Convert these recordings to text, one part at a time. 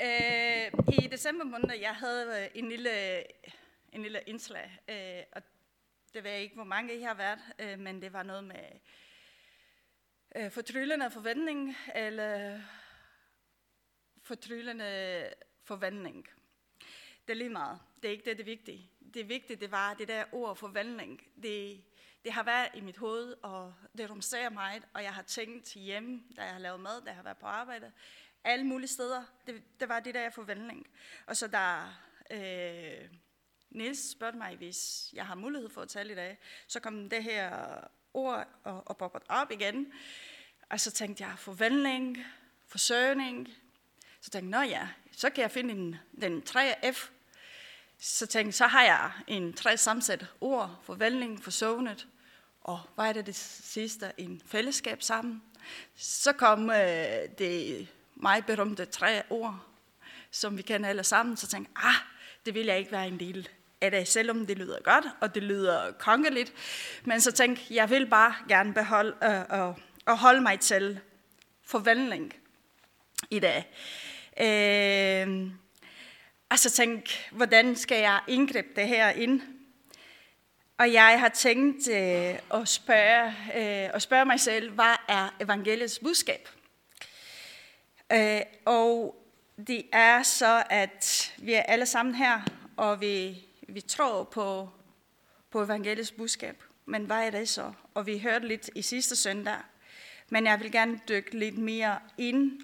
Øh, I december måned, jeg havde øh, en lille, øh, en lille indslag, øh, og det ved jeg ikke, hvor mange I har været, øh, men det var noget med øh, fortryllende forventning, eller fortryllende forventning. Det er lige meget. Det er ikke det, det vigtige. Det vigtige, det var det der ord forvandling. Det, det har været i mit hoved, og det rumsterer mig, og jeg har tænkt hjemme, da jeg har lavet mad, da jeg har været på arbejde, alle mulige steder. Det, det var det der jeg forvandling. Og så der øh, Niels spurgte mig, hvis jeg har mulighed for at tale i dag, så kom det her ord og, og poppet op igen. Og så tænkte jeg, forvandling, forsøgning. Så tænkte jeg, nå ja, så kan jeg finde en, den 3F. Så tænkte så har jeg en tre sammensat ord, forvandling, forsøgnet, og hvad er det det sidste? En fællesskab sammen. Så kom øh, det meget berømte tre ord, som vi kender alle sammen. Så tænkte jeg, ah, det vil jeg ikke være en del af det, selvom det lyder godt, og det lyder kongeligt. Men så tænkte jeg, jeg vil bare gerne beholde øh, og, og holde mig til forvandling i dag. Øh, og så tænkte hvordan skal jeg indgribe det her ind? Og jeg har tænkt øh, at, spørge, øh, at spørge mig selv, hvad er evangeliets budskab? Øh, og det er så, at vi er alle sammen her, og vi, vi tror på, på evangeliets budskab. Men hvad er det så? Og vi hørte lidt i sidste søndag. Men jeg vil gerne dykke lidt mere ind,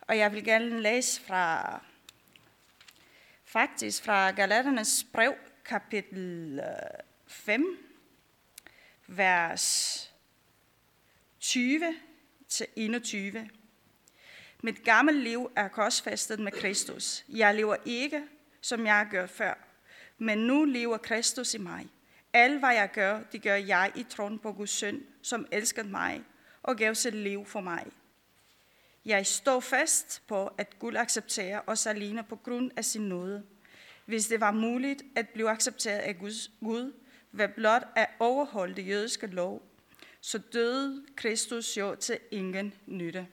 og jeg vil gerne læse fra, faktisk fra Galaternes brev, kapitel øh, 5, vers 20 til 21. Mit gamle liv er korsfæstet med Kristus. Jeg lever ikke, som jeg gør før, men nu lever Kristus i mig. Alt hvad jeg gør, det gør jeg i troen på Guds søn, som elsker mig og gav sit liv for mig. Jeg står fast på, at Gud accepterer os alene på grund af sin nåde. Hvis det var muligt at blive accepteret af Guds, Gud, ved blot at overholde det jødiske lov, så døde Kristus jo til ingen nytte.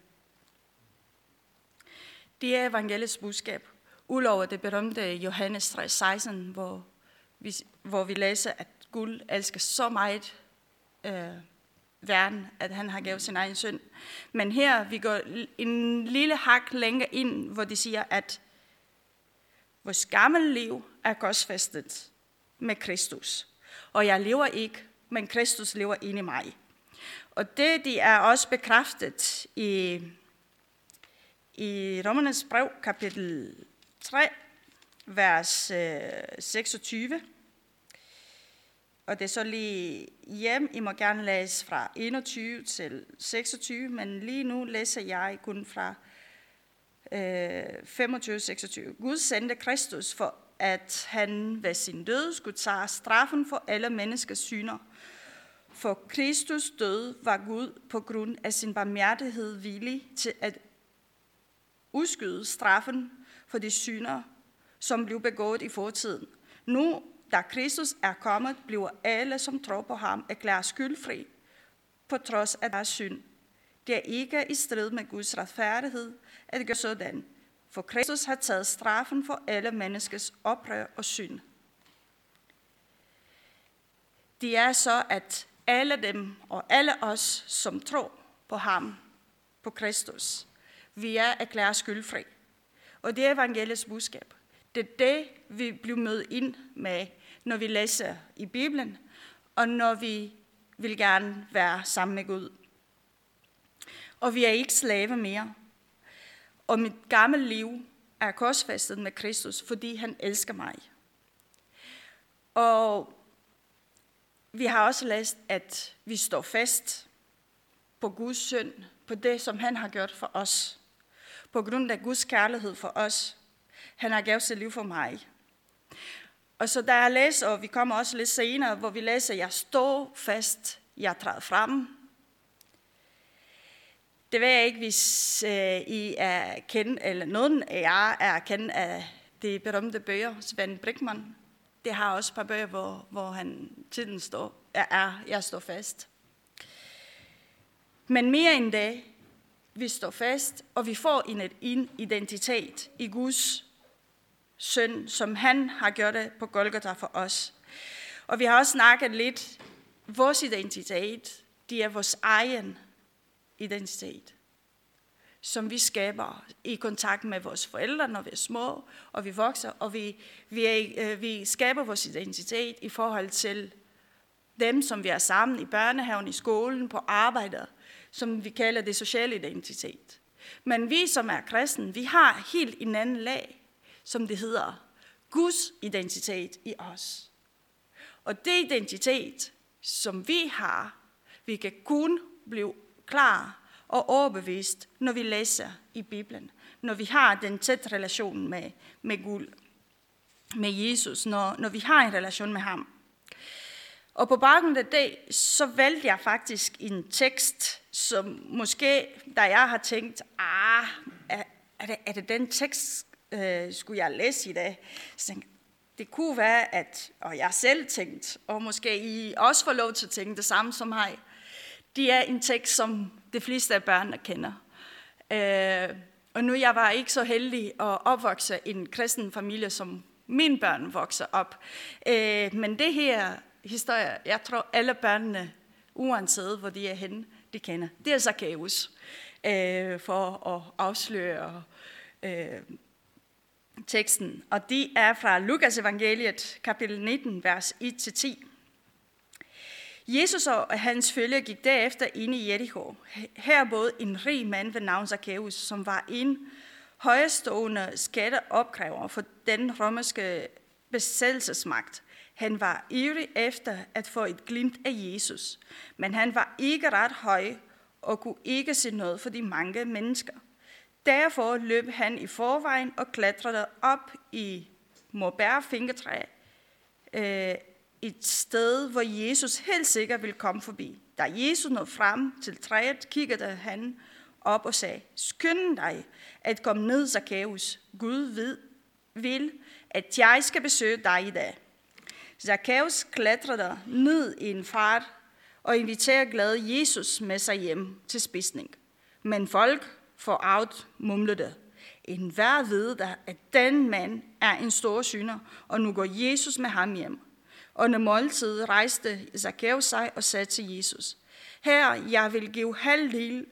Det er evangeliets budskab. Udover det berømte Johannes 3:16, hvor vi, hvor vi læser, at Gud elsker så meget øh, verden, at han har givet sin egen søn. Men her vi går en lille hak længere ind, hvor de siger, at vores gamle liv er korsfæstet med Kristus. Og jeg lever ikke, men Kristus lever inde i mig. Og det de er også bekræftet i i Romernes brev, kapitel 3, vers øh, 26. Og det er så lige hjem. I må gerne læse fra 21 til 26, men lige nu læser jeg kun fra øh, 25-26. Gud sendte Kristus for, at han ved sin død skulle tage straffen for alle menneskers synder. For Kristus død var Gud på grund af sin barmhjertighed villig til at udskyde straffen for de synder, som blev begået i fortiden. Nu, da Kristus er kommet, bliver alle, som tror på ham, erklæret skyldfri, på trods af deres synd. Det er ikke i strid med Guds retfærdighed at gøre sådan, for Kristus har taget straffen for alle menneskers oprør og synd. Det er så, at alle dem og alle os, som tror på ham, på Kristus, vi er erklæret skyldfri. Og det er evangeliets budskab. Det er det, vi bliver mødt ind med, når vi læser i Bibelen, og når vi vil gerne være sammen med Gud. Og vi er ikke slave mere. Og mit gamle liv er korsfæstet med Kristus, fordi han elsker mig. Og vi har også læst, at vi står fast på Guds søn, på det, som han har gjort for os på grund af Guds kærlighed for os. Han har givet sit liv for mig. Og så der jeg læser, og vi kommer også lidt senere, hvor vi læser, jeg står fast, jeg træder frem. Det ved jeg ikke, hvis øh, I er kendt, eller nogen af jer er kendt af de berømte bøger, Svend Brickman. Det har også et par bøger, hvor, hvor han tiden står, er, jeg står fast. Men mere end det, vi står fast, og vi får en, identitet i Guds søn, som han har gjort det på Golgata for os. Og vi har også snakket lidt, vores identitet, det er vores egen identitet, som vi skaber i kontakt med vores forældre, når vi er små, og vi vokser, og vi, vi, er, øh, vi skaber vores identitet i forhold til dem, som vi er sammen i børnehaven, i skolen, på arbejdet, som vi kalder det sociale identitet. Men vi, som er kristen, vi har helt en anden lag, som det hedder Guds identitet i os. Og det identitet, som vi har, vi kan kun blive klar og overbevist, når vi læser i Bibelen. Når vi har den tæt relation med, med Gud, med Jesus, når, når vi har en relation med ham. Og på baggrund af det, så valgte jeg faktisk en tekst, som måske, da jeg har tænkt, ah, er, er, det, er det den tekst, øh, skulle jeg læse i dag? Så tænkte, det kunne være, at, og jeg selv tænkt, og måske I også får lov til at tænke det samme som mig, det er en tekst, som de fleste af børnene kender. Øh, og nu jeg var ikke så heldig at opvokse i en kristen familie, som mine børn vokser op. Øh, men det her historie, jeg tror alle børnene, uanset hvor de er henne, de kender. Det er altså Zacchaeus, øh, for at afsløre øh, teksten. Og det er fra Lukas evangeliet, kapitel 19, vers 1-10. Jesus og hans følge gik derefter ind i Jericho. Her boede en rig mand ved navn Zacchaeus, som var en højestående skatteopkræver for den romerske besættelsesmagt. Han var ivrig efter at få et glimt af Jesus, men han var ikke ret høj og kunne ikke se noget for de mange mennesker. Derfor løb han i forvejen og klatrede op i morbærfingertræ, øh, et sted, hvor Jesus helt sikkert ville komme forbi. Da Jesus nåede frem til træet, kiggede han op og sagde, skynd dig at komme ned, Zacchaeus. Gud ved, vil, at jeg skal besøge dig i dag. Zacchaeus klatrede ned i en fart og inviterer glade Jesus med sig hjem til spisning. Men folk forarvet mumlede. En hver ved der, at den mand er en stor synder, og nu går Jesus med ham hjem. Under måltid rejste Zacchaeus sig og sagde til Jesus, Her, jeg vil give halvdel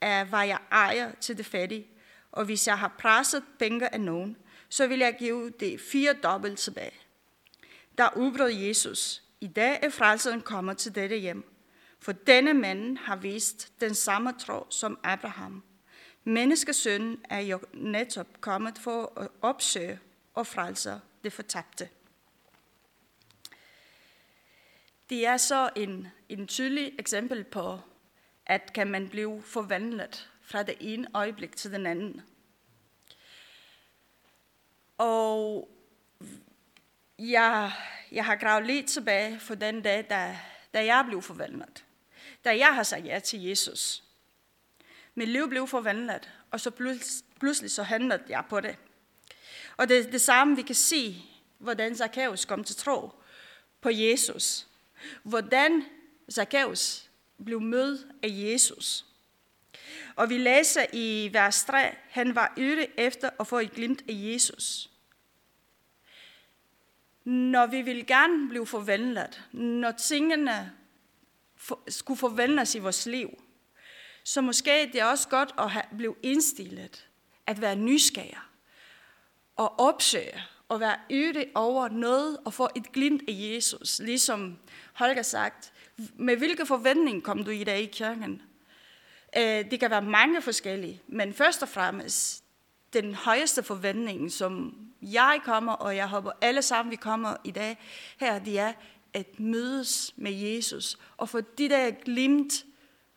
af, hvad jeg ejer til det fattige, og hvis jeg har presset penge af nogen, så vil jeg give det fire dobbelt tilbage. Der udbrød Jesus, i dag er frelseren kommet til dette hjem, for denne mand har vist den samme tro som Abraham. Menneskesønnen er jo netop kommet for at opsøge og frelse det fortabte. Det er så en, en tydelig eksempel på, at kan man blive forvandlet fra det ene øjeblik til den anden. Og jeg, jeg har gravet lidt tilbage for den dag, da, da jeg blev forvandlet. Da jeg har sagt ja til Jesus. Mit liv blev forvandlet, og så pludselig så handlede jeg på det. Og det er det samme, vi kan se, hvordan Zacchaeus kom til tro på Jesus. Hvordan Zacchaeus blev mødt af Jesus. Og vi læser i vers 3, han var yde efter at få et glimt af Jesus. Når vi vil gerne blive forvandlet, når tingene skulle forvandles i vores liv, så måske det er også godt at have, blive indstillet, at være nysgerrig og opsøge og være yde over noget og få et glimt af Jesus. Ligesom Holger sagt, med hvilke forventning kom du i dag i kirken? Øh, det kan være mange forskellige, men først og fremmest den højeste forventning, som jeg kommer, og jeg håber alle sammen, vi kommer i dag her, det er at mødes med Jesus og få de der glimt,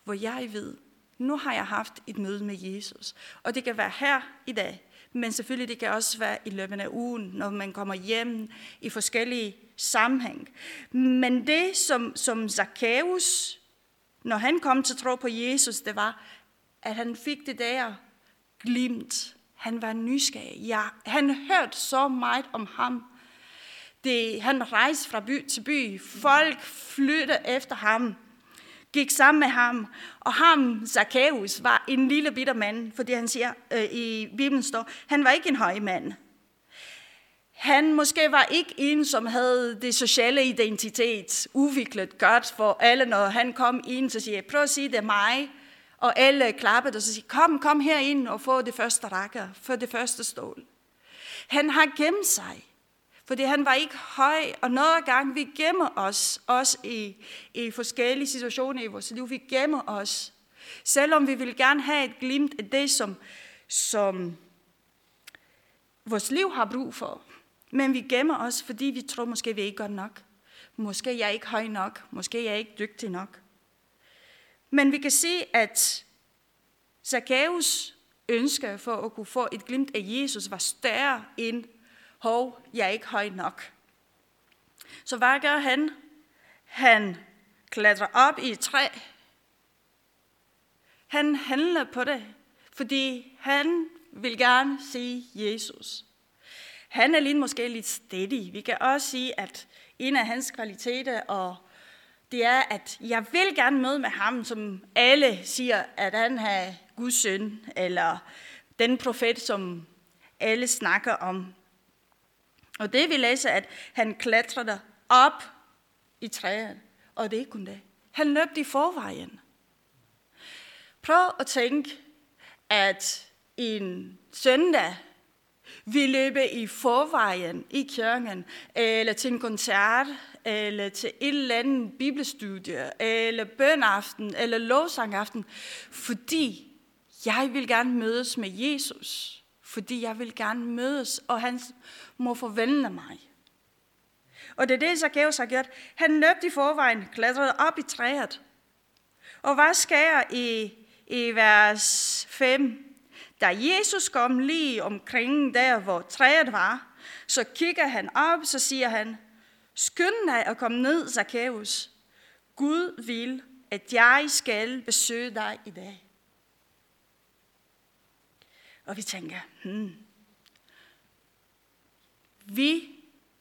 hvor jeg ved, nu har jeg haft et møde med Jesus. Og det kan være her i dag, men selvfølgelig det kan også være i løbet af ugen, når man kommer hjem i forskellige sammenhæng. Men det, som, som Zacchaeus, når han kom til tro på Jesus, det var, at han fik det der glimt. Han var nysgerrig. Ja, han hørte så meget om ham. Det, han rejste fra by til by. Folk flyttede efter ham. gik sammen med ham. Og ham, Zacchaeus, var en lille bitter mand, fordi han siger øh, i Bibelen står, han var ikke en høj mand. Han måske var ikke en, som havde det sociale identitet udviklet godt for alle, når han kom ind, så siger prøv at sige, det er mig. Og alle klappede, og så siger kom, kom her ind og få det første række, få det første stol. Han har gemt sig, fordi han var ikke høj, og noget gang vi gemmer os, også i, i forskellige situationer i vores liv, vi gemmer os. Selvom vi vil gerne have et glimt af det, som, som vores liv har brug for. Men vi gemmer os, fordi vi tror, måske vi ikke godt nok. Måske jeg er ikke høj nok. Måske jeg er ikke dygtig nok. Men vi kan se, at Zacchaeus ønske for at kunne få et glimt af Jesus var større end, hov, jeg er ikke høj nok. Så hvad gør han? Han klatrer op i et træ. Han handler på det, fordi han vil gerne se Jesus. Han er lige måske lidt steady. Vi kan også sige, at en af hans kvaliteter, og det er, at jeg vil gerne møde med ham, som alle siger, at han er Guds søn, eller den profet, som alle snakker om. Og det vi læser, at han klatrede op i træet, og det er ikke kun det. Han løb i forvejen. Prøv at tænke, at en søndag, vi løber i forvejen i kirken, eller til en koncert, eller til et eller andet bibelstudie, eller bønaften, eller lovsangaften, fordi jeg vil gerne mødes med Jesus. Fordi jeg vil gerne mødes, og han må forvente mig. Og det er det, Zacchaeus har gjort. Han løb i forvejen, klatrede op i træet. Og hvad sker i, i vers 5? Da Jesus kom lige omkring der, hvor træet var, så kigger han op, så siger han, skynd dig at komme ned, Zacchaeus. Gud vil, at jeg skal besøge dig i dag. Og vi tænker, hmm, vi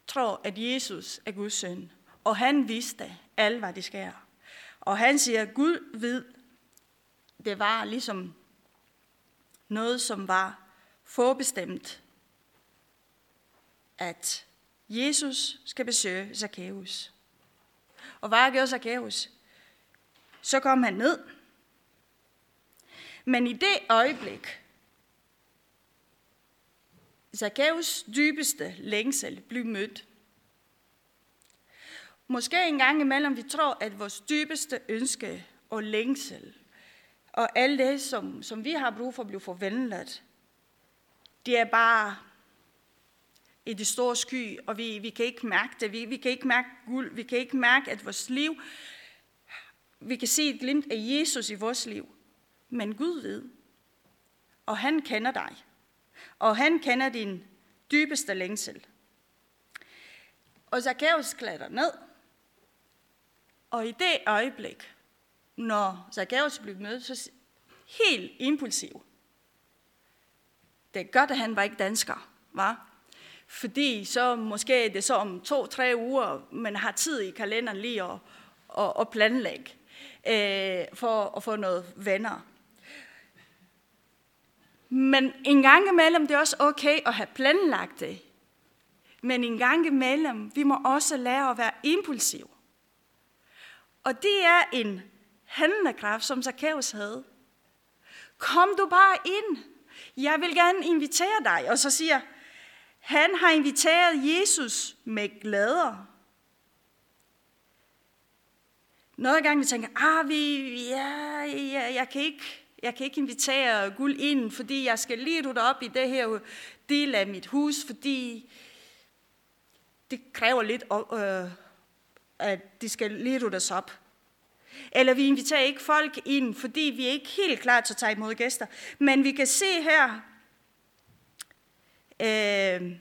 tror, at Jesus er Guds søn, og han vidste alt, hvad det sker. Og han siger, Gud ved, det var ligesom noget, som var forbestemt, at Jesus skal besøge Zacchaeus. Og hvad gjorde Zacchaeus? Så kom han ned. Men i det øjeblik, Zacchaeus dybeste længsel blev mødt. Måske en gang imellem vi tror, at vores dybeste ønske og længsel og alt det, som, som vi har brug for at blive forvandlet, det er bare i det store sky, og vi, vi kan ikke mærke det. Vi, vi kan ikke mærke guld. Vi kan ikke mærke, at vores liv, vi kan se et glimt af Jesus i vores liv. Men Gud ved, og han kender dig. Og han kender din dybeste længsel. Og Zacchaeus klatter ned, og i det øjeblik, når Zacchaeus blev mødt, så helt impulsiv. Det er godt, at han var ikke dansker, var. Fordi så måske det så om to-tre uger, man har tid i kalenderen lige at, at, at planlægge øh, for at få noget venner. Men en gang imellem, det er også okay at have planlagt det. Men en gang imellem, vi må også lære at være impulsiv. Og det er en handlekraft, som Zacchaeus havde. Kom du bare ind. Jeg vil gerne invitere dig. Og så siger han har inviteret Jesus med glæder. Noget gang vi tænker, ah, vi, ja, ja, jeg, kan ikke, jeg kan ikke invitere guld ind, fordi jeg skal lige rydde op i det her del af mit hus, fordi det kræver lidt, øh, at det skal lige rutes op. Eller vi inviterer ikke folk ind, fordi vi er ikke helt klar til at tage imod gæster. Men vi kan se her, øh,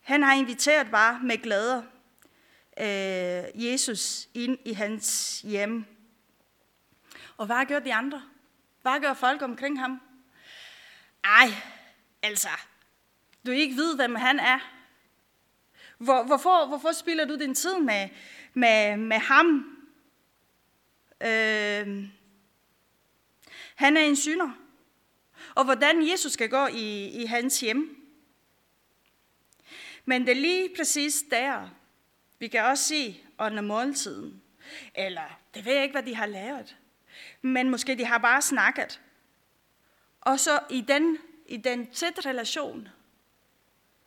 han har inviteret bare med glæder øh, Jesus ind i hans hjem. Og hvad gør de andre? Hvad gør folk omkring ham? Ej, altså, du ikke ved, hvem han er. Hvor, hvorfor, hvorfor spiller du din tid med, med, med ham? Øh, han er en synder. Og hvordan Jesus skal gå i, i hans hjem. Men det er lige præcis der, vi kan også se under måltiden. Eller, det ved jeg ikke, hvad de har lavet. Men måske de har bare snakket. Og så i den, i den tæt relation,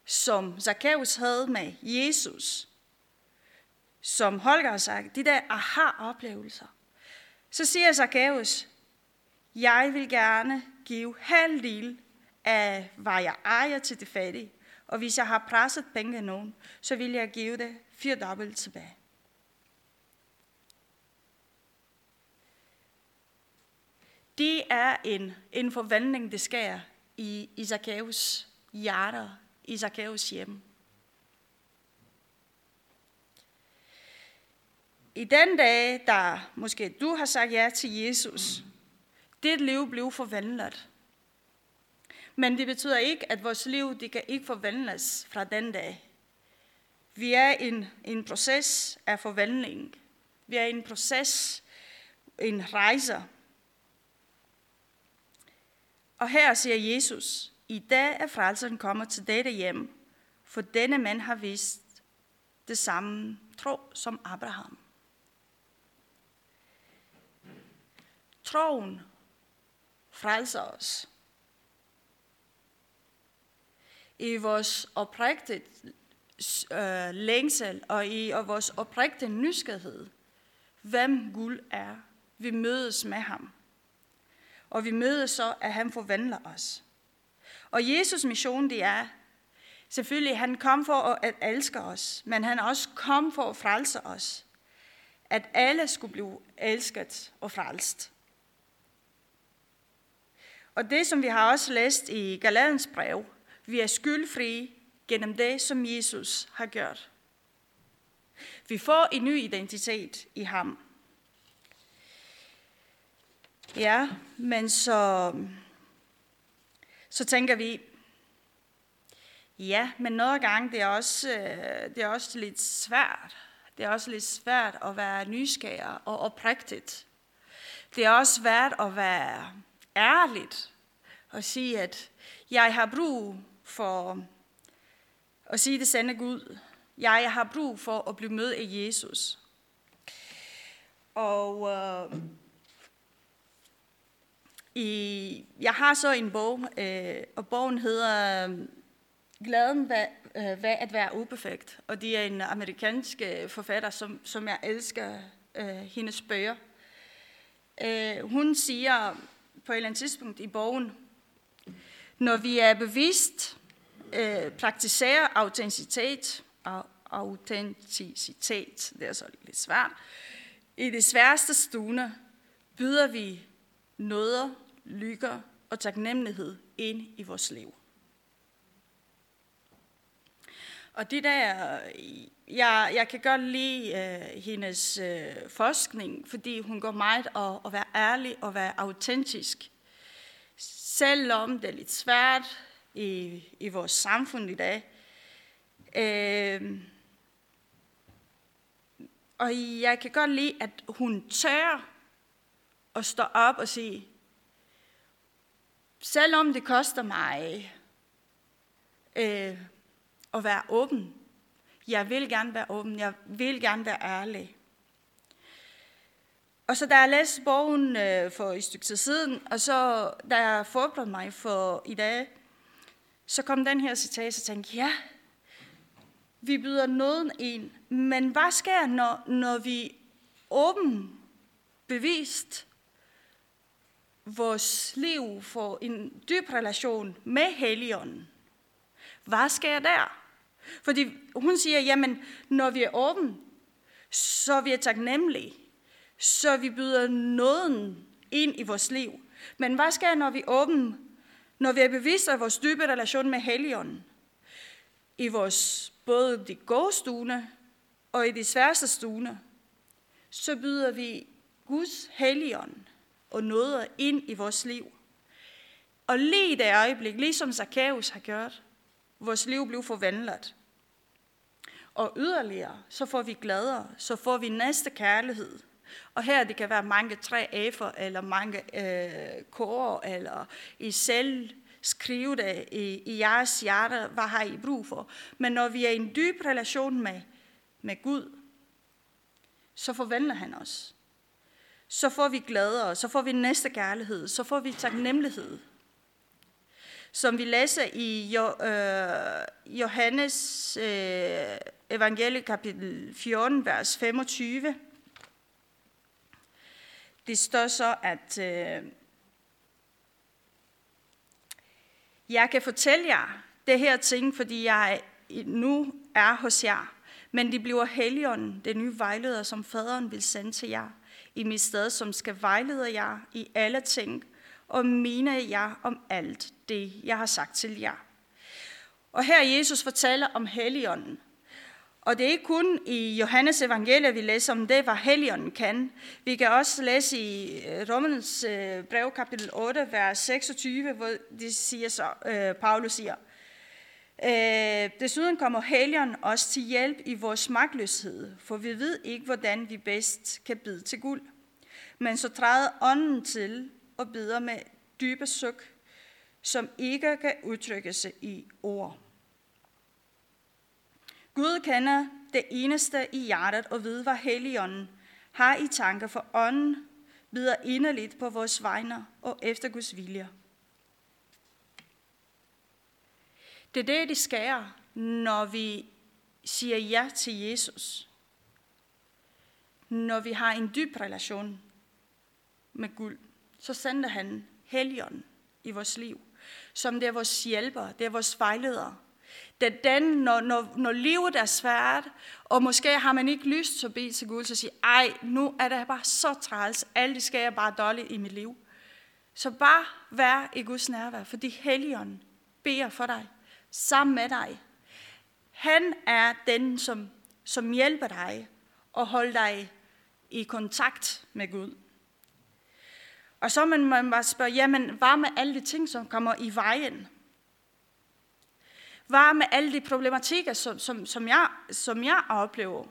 som Zacchaeus havde med Jesus, som Holger har sagt, de der aha-oplevelser, så siger Zacchaeus, jeg vil gerne give halvdel af, hvad jeg ejer til de fattige. Og hvis jeg har presset penge af nogen, så vil jeg give det fire dobbelt tilbage. Det er en, en forvandling, det sker i, i Zacchaeus hjerter, i Zacchaeus hjem. I den dag, der måske du har sagt ja til Jesus, dit liv blev forvandlet. Men det betyder ikke, at vores liv det kan ikke forvandles fra den dag. Vi er i en, en proces af forvandling. Vi er i en proces, en rejse. Og her siger Jesus, i dag er frelseren kommet til dette hjem, for denne mand har vist det samme tro som Abraham. Troen frelser os. I vores oprigtigt øh, længsel og i og vores oprigtige nysgerrighed, hvem Gud er. Vi mødes med ham. Og vi mødes så, at han forvandler os. Og Jesus mission, det er, selvfølgelig, han kom for at elske os, men han også kom for at frelse os. At alle skulle blive elsket og frelst. Og det, som vi har også læst i Galadens brev, vi er skyldfri gennem det, som Jesus har gjort. Vi får en ny identitet i ham. Ja, men så, så tænker vi, ja, men nogle gange det er også, øh, det er også lidt svært. Det er også lidt svært at være nysgerrig og oprigtigt. Det er også svært at være ærligt og sige, at jeg har brug for at sige det sande Gud. Jeg har brug for at blive mødt af Jesus. Og øh, i, jeg har så en bog, øh, og bogen hedder øh, hvad, ved, øh, ved at være uperfekt. Og det er en amerikansk øh, forfatter, som, som jeg elsker øh, hendes bøger. Øh, hun siger på et eller andet tidspunkt i bogen, når vi er bevidst øh, praktiserer autenticitet, og autenticitet, det er så lidt svært, i det sværeste stunder byder vi nåder, lykker og taknemmelighed ind i vores liv. Og det der, jeg, jeg kan godt lide øh, hendes øh, forskning, fordi hun går meget at, at være ærlig og være autentisk. Selvom det er lidt svært i, i vores samfund i dag. Øh, og jeg kan godt lide, at hun tør at stå op og sige, selvom det koster mig øh, at være åben. Jeg vil gerne være åben. Jeg vil gerne være ærlig. Og så da jeg læste bogen øh, for et stykke tid siden, og så da jeg forberedte mig for i dag, så kom den her citat, så tænkte ja, vi byder noget ind, men hvad sker, når, når vi åben bevist vores liv for en dyb relation med Helligånden? Hvad sker der? Fordi hun siger, jamen, når vi er åbne, så er vi taknemmelige. Så vi byder nåden ind i vores liv. Men hvad sker, når vi er åbne, når vi er bevidste af vores dybe relation med Helligånden? I vores både de gode stunder og i de sværeste stunder, så byder vi Guds Helligånd og nåder ind i vores liv. Og lige i det øjeblik, ligesom Zacchaeus har gjort, vores liv blev forvandlet. Og yderligere, så får vi glæder, så får vi næste kærlighed, Og her det kan være mange tre F'er, eller mange øh, kår, eller I selv skrive det i, i jeres hjerte, hvad har I brug for. Men når vi er i en dyb relation med, med Gud, så forvandler han os. Så får vi glæder, så får vi næste kærlighed, så får vi taknemmelighed. Som vi læser i jo, øh, Johannes øh, evangelie kapitel 14, vers 25. Det står så, at øh, jeg kan fortælle jer det her ting, fordi jeg nu er hos jer. Men det bliver helligånden, det nye vejleder, som faderen vil sende til jer i mit sted, som skal vejlede jer i alle ting og mener jer om alt det, jeg har sagt til jer. Og her Jesus fortæller om helligånden. Og det er ikke kun i Johannes evangelie, vi læser om det, hvad Helligånden kan. Vi kan også læse i øh, Romernes øh, brev, kapitel 8, vers 26, hvor det siger så, øh, Paulus siger, øh, desuden kommer Helligånden også til hjælp i vores magtløshed, for vi ved ikke, hvordan vi bedst kan bide til guld. Men så træder ånden til og bider med dybe suk, som ikke kan udtrykkes i ord. Gud kender det eneste i hjertet og ved, hvad Helligånden har i tanker for ånden, bider inderligt på vores vegne og efter Guds vilje. Det er det, det skærer, når vi siger ja til Jesus. Når vi har en dyb relation med Gud, så sender han Helligånden i vores liv, som det er vores hjælper, det er vores vejleder, det er den, når, når, når livet er svært, og måske har man ikke lyst til at bede til Gud, så sige, ej, nu er det bare så træls, alt det skal jeg bare dårligt i mit liv. Så bare vær i Guds nærvær, fordi Helligånden beder for dig, sammen med dig. Han er den, som, som hjælper dig og holder dig i kontakt med Gud. Og så man, man bare spørge, jamen hvad med alle de ting, som kommer i vejen? Hvad med alle de problematikker, som, som, som, jeg, som jeg oplever?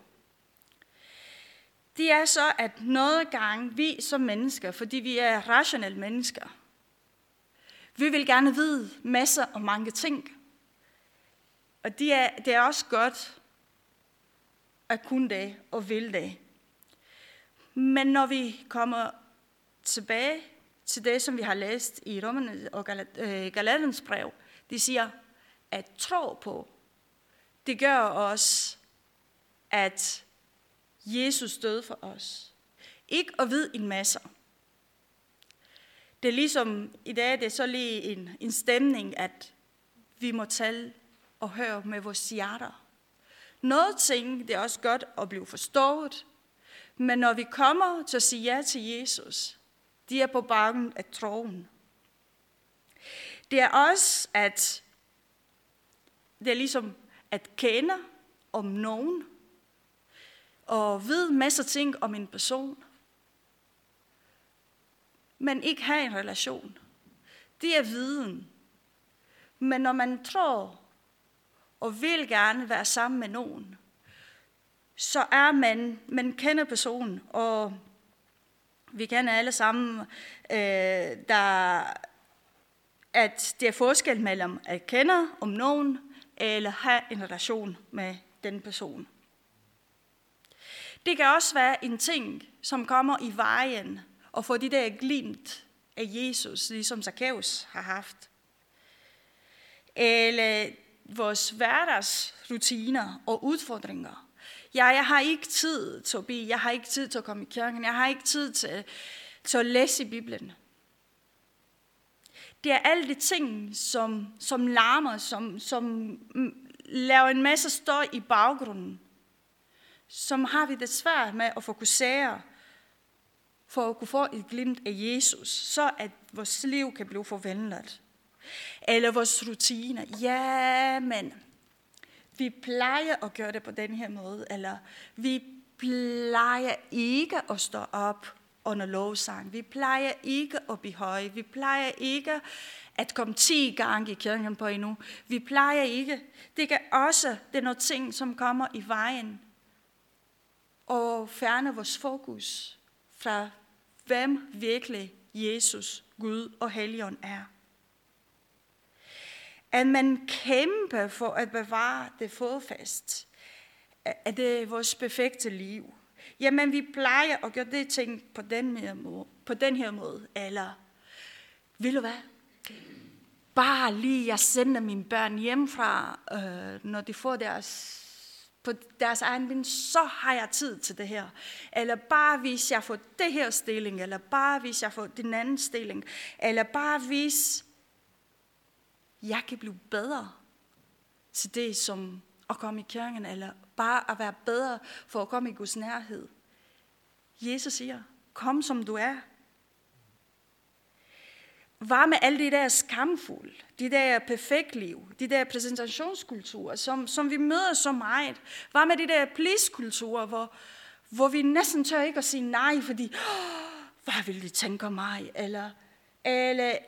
Det er så, at noget gang vi som mennesker, fordi vi er rationelle mennesker, vi vil gerne vide masser og mange ting. Og det er, det er også godt at kunne det og vil det. Men når vi kommer tilbage til det, som vi har læst i Romerne og øh, Galatens brev, de siger, at tro på, det gør os, at Jesus døde for os. Ikke at vide en masse. Det er ligesom, i dag det er så lige en, en stemning, at vi må tale og høre med vores hjerter. Noget ting, det er også godt at blive forstået, men når vi kommer til at sige ja til Jesus, de er på bakken af troen. Det er også, at det er ligesom at kende om nogen, og vide masser ting om en person, men ikke have en relation. Det er viden. Men når man tror og vil gerne være sammen med nogen, så er man, man kender personen, og vi kender alle sammen, øh, der, at det er forskel mellem at kende om nogen, eller have en relation med den person. Det kan også være en ting, som kommer i vejen og får de der glimt af Jesus, ligesom Zacchaeus har haft. Eller vores hverdagsrutiner og udfordringer. Ja, jeg har ikke tid til at bede, jeg har ikke tid til at komme i kirken, jeg har ikke tid til, til at læse i Bibelen. Det er alle de ting, som, som larmer, som, som laver en masse støj i baggrunden. Som har vi det svært med at fokusere for at kunne få et glimt af Jesus, så at vores liv kan blive forvandlet. Eller vores rutiner. Ja, men vi plejer at gøre det på den her måde, eller vi plejer ikke at stå op under lovsang. Vi plejer ikke at blive høje. Vi plejer ikke at komme 10 gange i kirken på endnu. Vi plejer ikke. Det kan også, det er noget ting, som kommer i vejen og fjerne vores fokus fra hvem virkelig Jesus, Gud og Helligånd er. At man kæmper for at bevare det fodfast, af det vores perfekte liv. Jamen, vi plejer at gøre det ting på den her måde, på den her måde. eller vil du hvad? Bare lige, jeg sender mine børn hjemmefra, øh, når de får deres på deres egen vind, så har jeg tid til det her. Eller bare hvis jeg får det her stilling, eller bare hvis jeg får den anden stilling, eller bare hvis jeg kan blive bedre til det, som at komme i kirken, eller bare at være bedre for at komme i Guds nærhed. Jesus siger, kom som du er. Var med alle de der skamfulde, de der perfekt liv, de der præsentationskulturer, som, som vi møder så meget. Var med de der please-kulturer, hvor, hvor vi næsten tør ikke at sige nej, fordi, oh, hvad vil de tænke om mig? Eller, eller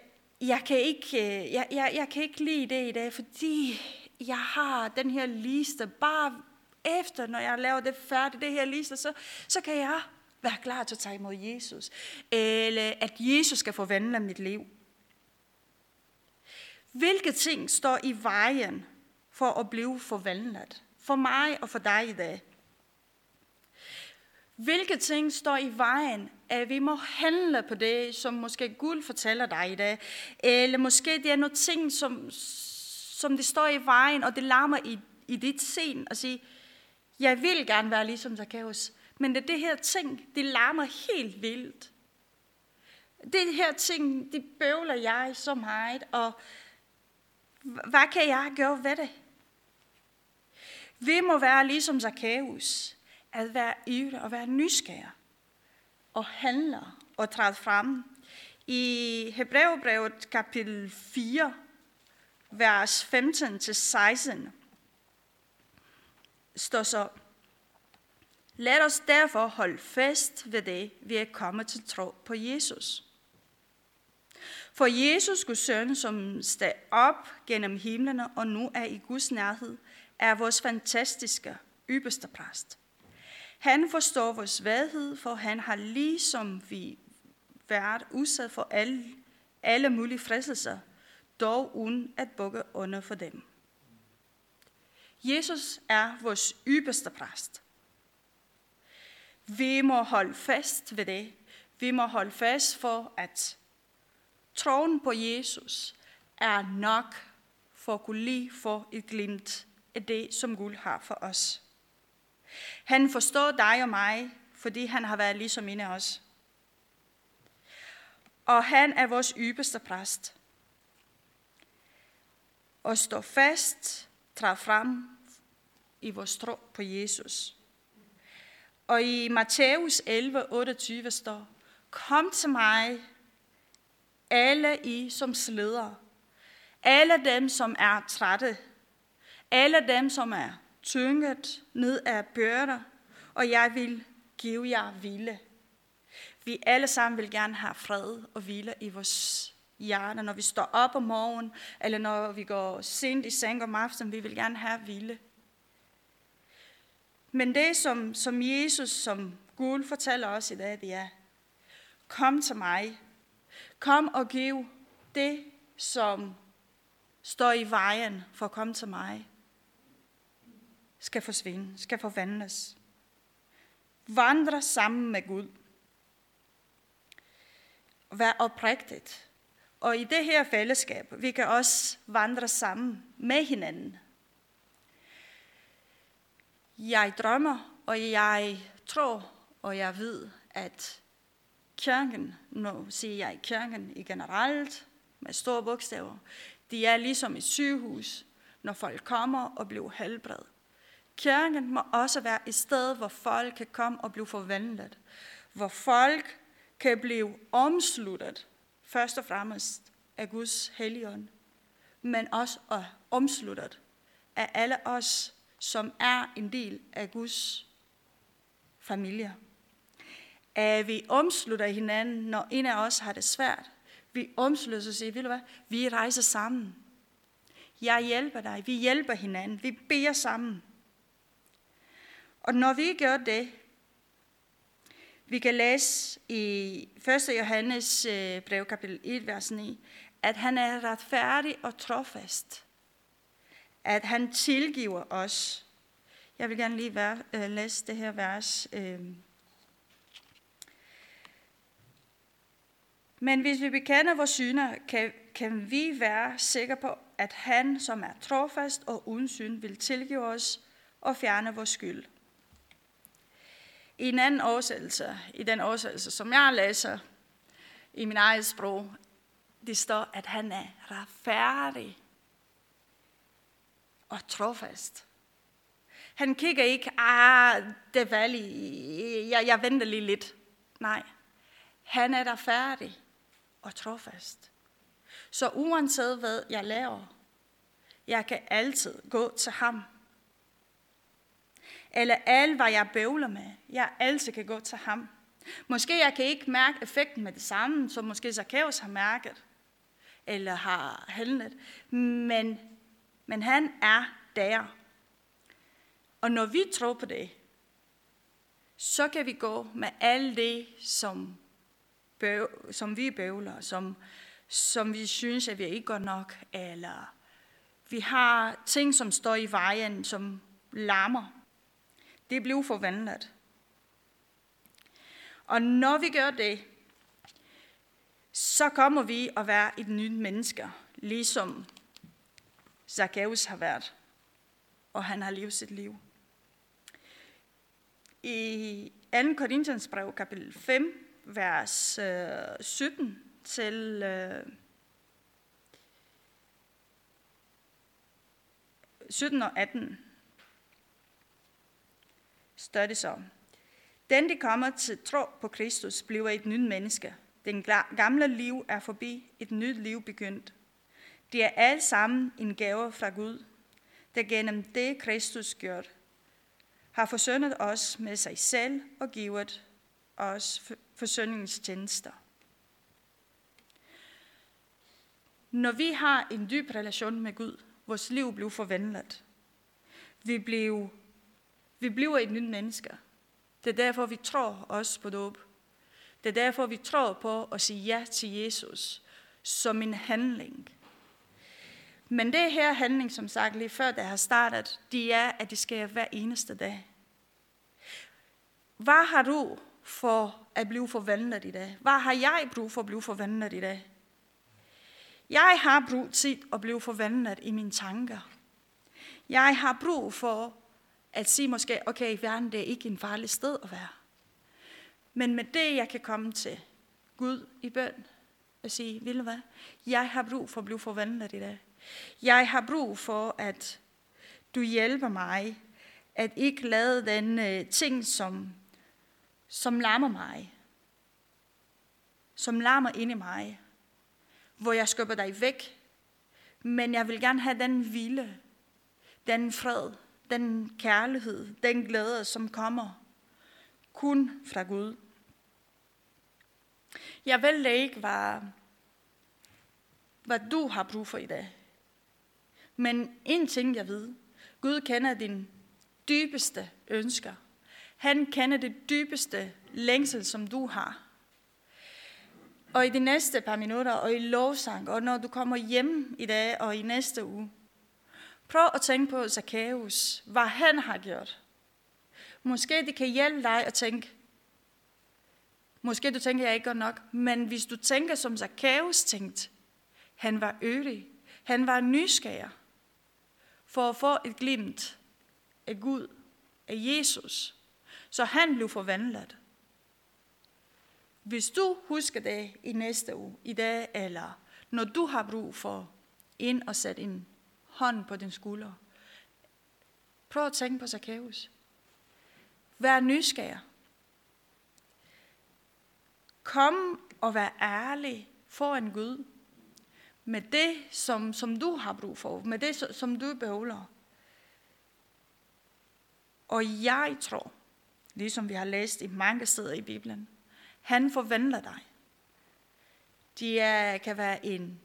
jeg, kan ikke, øh, jeg, jeg, jeg kan ikke lide det i dag, fordi jeg har den her liste. Bare efter, når jeg laver det færdigt, det her liste, så, så kan jeg være klar til at tage imod Jesus. Eller at Jesus skal forvandle mit liv. Hvilke ting står i vejen for at blive forvandlet? For mig og for dig i dag. Hvilke ting står i vejen, at vi må handle på det, som måske Gud fortæller dig i dag? Eller måske det er nogle ting, som, som det står i vejen, og det larmer i, i dit sind og sige, jeg vil gerne være ligesom Zacchaeus, men det, det her ting, det larmer helt vildt. Det her ting, det bøvler jeg så meget, og hvad kan jeg gøre ved det? Vi må være ligesom Zacchaeus, at være ivrig og være nysgerrig, og handler og træder frem. I Hebræerbrevet kapitel 4, vers 15-16, står så, Lad os derfor holde fast ved det, vi er kommet til tro på Jesus. For Jesus, Guds søn, som steg op gennem himlene og nu er i Guds nærhed, er vores fantastiske ypperste præst. Han forstår vores svaghed, for han har ligesom vi været udsat for alle, alle mulige fristelser, dog uden at bukke under for dem. Jesus er vores ypperste præst. Vi må holde fast ved det. Vi må holde fast for, at troen på Jesus er nok for at kunne lige få et glimt af det, som Gud har for os. Han forstår dig og mig, fordi han har været ligesom en af os. Og han er vores ypperste præst. Og står fast, træder frem i vores tro på Jesus. Og i Matthæus 11, 28 står, Kom til mig, alle I som slider, alle dem som er trætte, alle dem som er tynget ned af byrder, og jeg vil give jer hvile. Vi alle sammen vil gerne have fred og hvile i vores hjerte, når vi står op om morgenen, eller når vi går sent i seng om aftenen, vi vil gerne have hvile. Men det, som, som Jesus, som Gud fortæller os i dag, det er, kom til mig. Kom og giv det, som står i vejen for at komme til mig, skal forsvinde, skal forvandles. Vandre sammen med Gud. Vær oprigtigt. Og i det her fællesskab, vi kan også vandre sammen med hinanden. Jeg drømmer, og jeg tror, og jeg ved, at kirken, nu siger jeg kirken i generelt, med store bogstaver, de er ligesom et sygehus, når folk kommer og bliver helbredt. Kirken må også være et sted, hvor folk kan komme og blive forvandlet. Hvor folk kan blive omsluttet, først og fremmest af Guds helligånd, men også omsluttet af alle os, som er en del af Guds familie. At vi omslutter hinanden, når en af os har det svært. Vi omslutter os og siger, ved du hvad, vi rejser sammen. Jeg hjælper dig, vi hjælper hinanden, vi beder sammen. Og når vi gør det, Vi kan læse i 1. Johannes øh, brev, kapitel 1, vers 9, at han er retfærdig og trofast. At han tilgiver os. Jeg vil gerne lige være, øh, læse det her vers. Øh. Men hvis vi bekender vores synder, kan, kan vi være sikre på, at han, som er trofast og uden synd, vil tilgive os og fjerne vores skyld. I en anden oversættelse, i den oversættelse, som jeg læser i min eget sprog, det står, at han er retfærdig og trofast. Han kigger ikke, ah, det er jeg, jeg venter lige lidt. Nej, han er der færdig og trofast. Så uanset hvad jeg laver, jeg kan altid gå til ham eller alt, hvad jeg bøvler med. Jeg altid kan gå til ham. Måske jeg kan ikke mærke effekten med det samme, som måske Zacchaeus har mærket, eller har handlet, men, men han er der. Og når vi tror på det, så kan vi gå med alt det, som, bøv, som vi bøvler, som, som vi synes, at vi ikke går nok, eller vi har ting, som står i vejen, som larmer. Det blev forvandlet. Og når vi gør det, så kommer vi at være et nyt menneske, ligesom Zacchaeus har været, og han har levet sit liv. I 2. Korinthians brev, kapitel 5, vers 17 øh, til øh, 17 og 18, står det så. Den, der kommer til tro på Kristus, bliver et nyt menneske. Den gamle liv er forbi, et nyt liv begyndt. Det er alt sammen en gave fra Gud, der gennem det Kristus gjort, har forsøndet os med sig selv og givet os forsøgningstjenester. Når vi har en dyb relation med Gud, vores liv bliver forvandlet. Vi bliver vi bliver et nyt menneske. Det er derfor, vi tror også på dåb. Det er derfor, vi tror på at sige ja til Jesus som en handling. Men det her handling, som sagt lige før, der har startet, det er, at det sker hver eneste dag. Hvad har du for at blive forvandlet i dag? Hvad har jeg brug for at blive forvandlet i dag? Jeg har brug til at blive forvandlet i mine tanker. Jeg har brug for at sige måske, okay, verden det er ikke en farlig sted at være. Men med det, jeg kan komme til Gud i bøn, og sige, vil du hvad? Jeg har brug for at blive forvandlet i dag. Jeg har brug for, at du hjælper mig, at ikke lade den øh, ting, som, som lammer mig, som larmer ind i mig, hvor jeg skubber dig væk. Men jeg vil gerne have den hvile, den fred, den kærlighed, den glæde, som kommer kun fra Gud. Jeg ved ikke, hvad, hvad du har brug for i dag. Men en ting jeg ved, Gud kender din dybeste ønsker. Han kender det dybeste længsel, som du har. Og i de næste par minutter, og i lovsang, og når du kommer hjem i dag og i næste uge, Prøv at tænke på Zacchaeus, hvad han har gjort. Måske det kan hjælpe dig at tænke, måske du tænker, jeg ikke godt nok, men hvis du tænker som Zacchaeus tænkte, han var ødig, han var nysgerrig for at få et glimt af Gud, af Jesus, så han blev forvandlet. Hvis du husker det i næste uge, i dag, eller når du har brug for ind og sætte ind hånden på din skulder. Prøv at tænke på Zacchaeus. Vær nysgerrig. Kom og vær ærlig foran Gud med det, som, som du har brug for, med det, som du behøver. Og jeg tror, ligesom vi har læst i mange steder i Bibelen, han forvandler dig. Det er, kan være en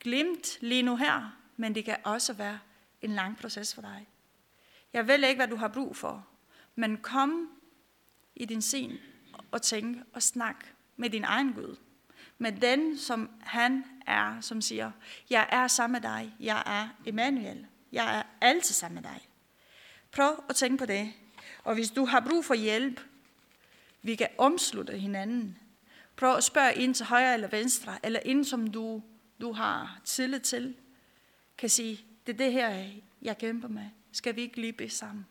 glimt lige nu her, men det kan også være en lang proces for dig. Jeg ved ikke, hvad du har brug for, men kom i din sin og tænk og snak med din egen Gud. Med den, som han er, som siger, jeg er sammen med dig, jeg er Emmanuel, jeg er altid sammen med dig. Prøv at tænke på det. Og hvis du har brug for hjælp, vi kan omslutte hinanden. Prøv at spørge ind til højre eller venstre, eller ind som du, du har tillid til. Kan sige, det er det her, jeg kæmper med. Skal vi ikke lige bede sammen?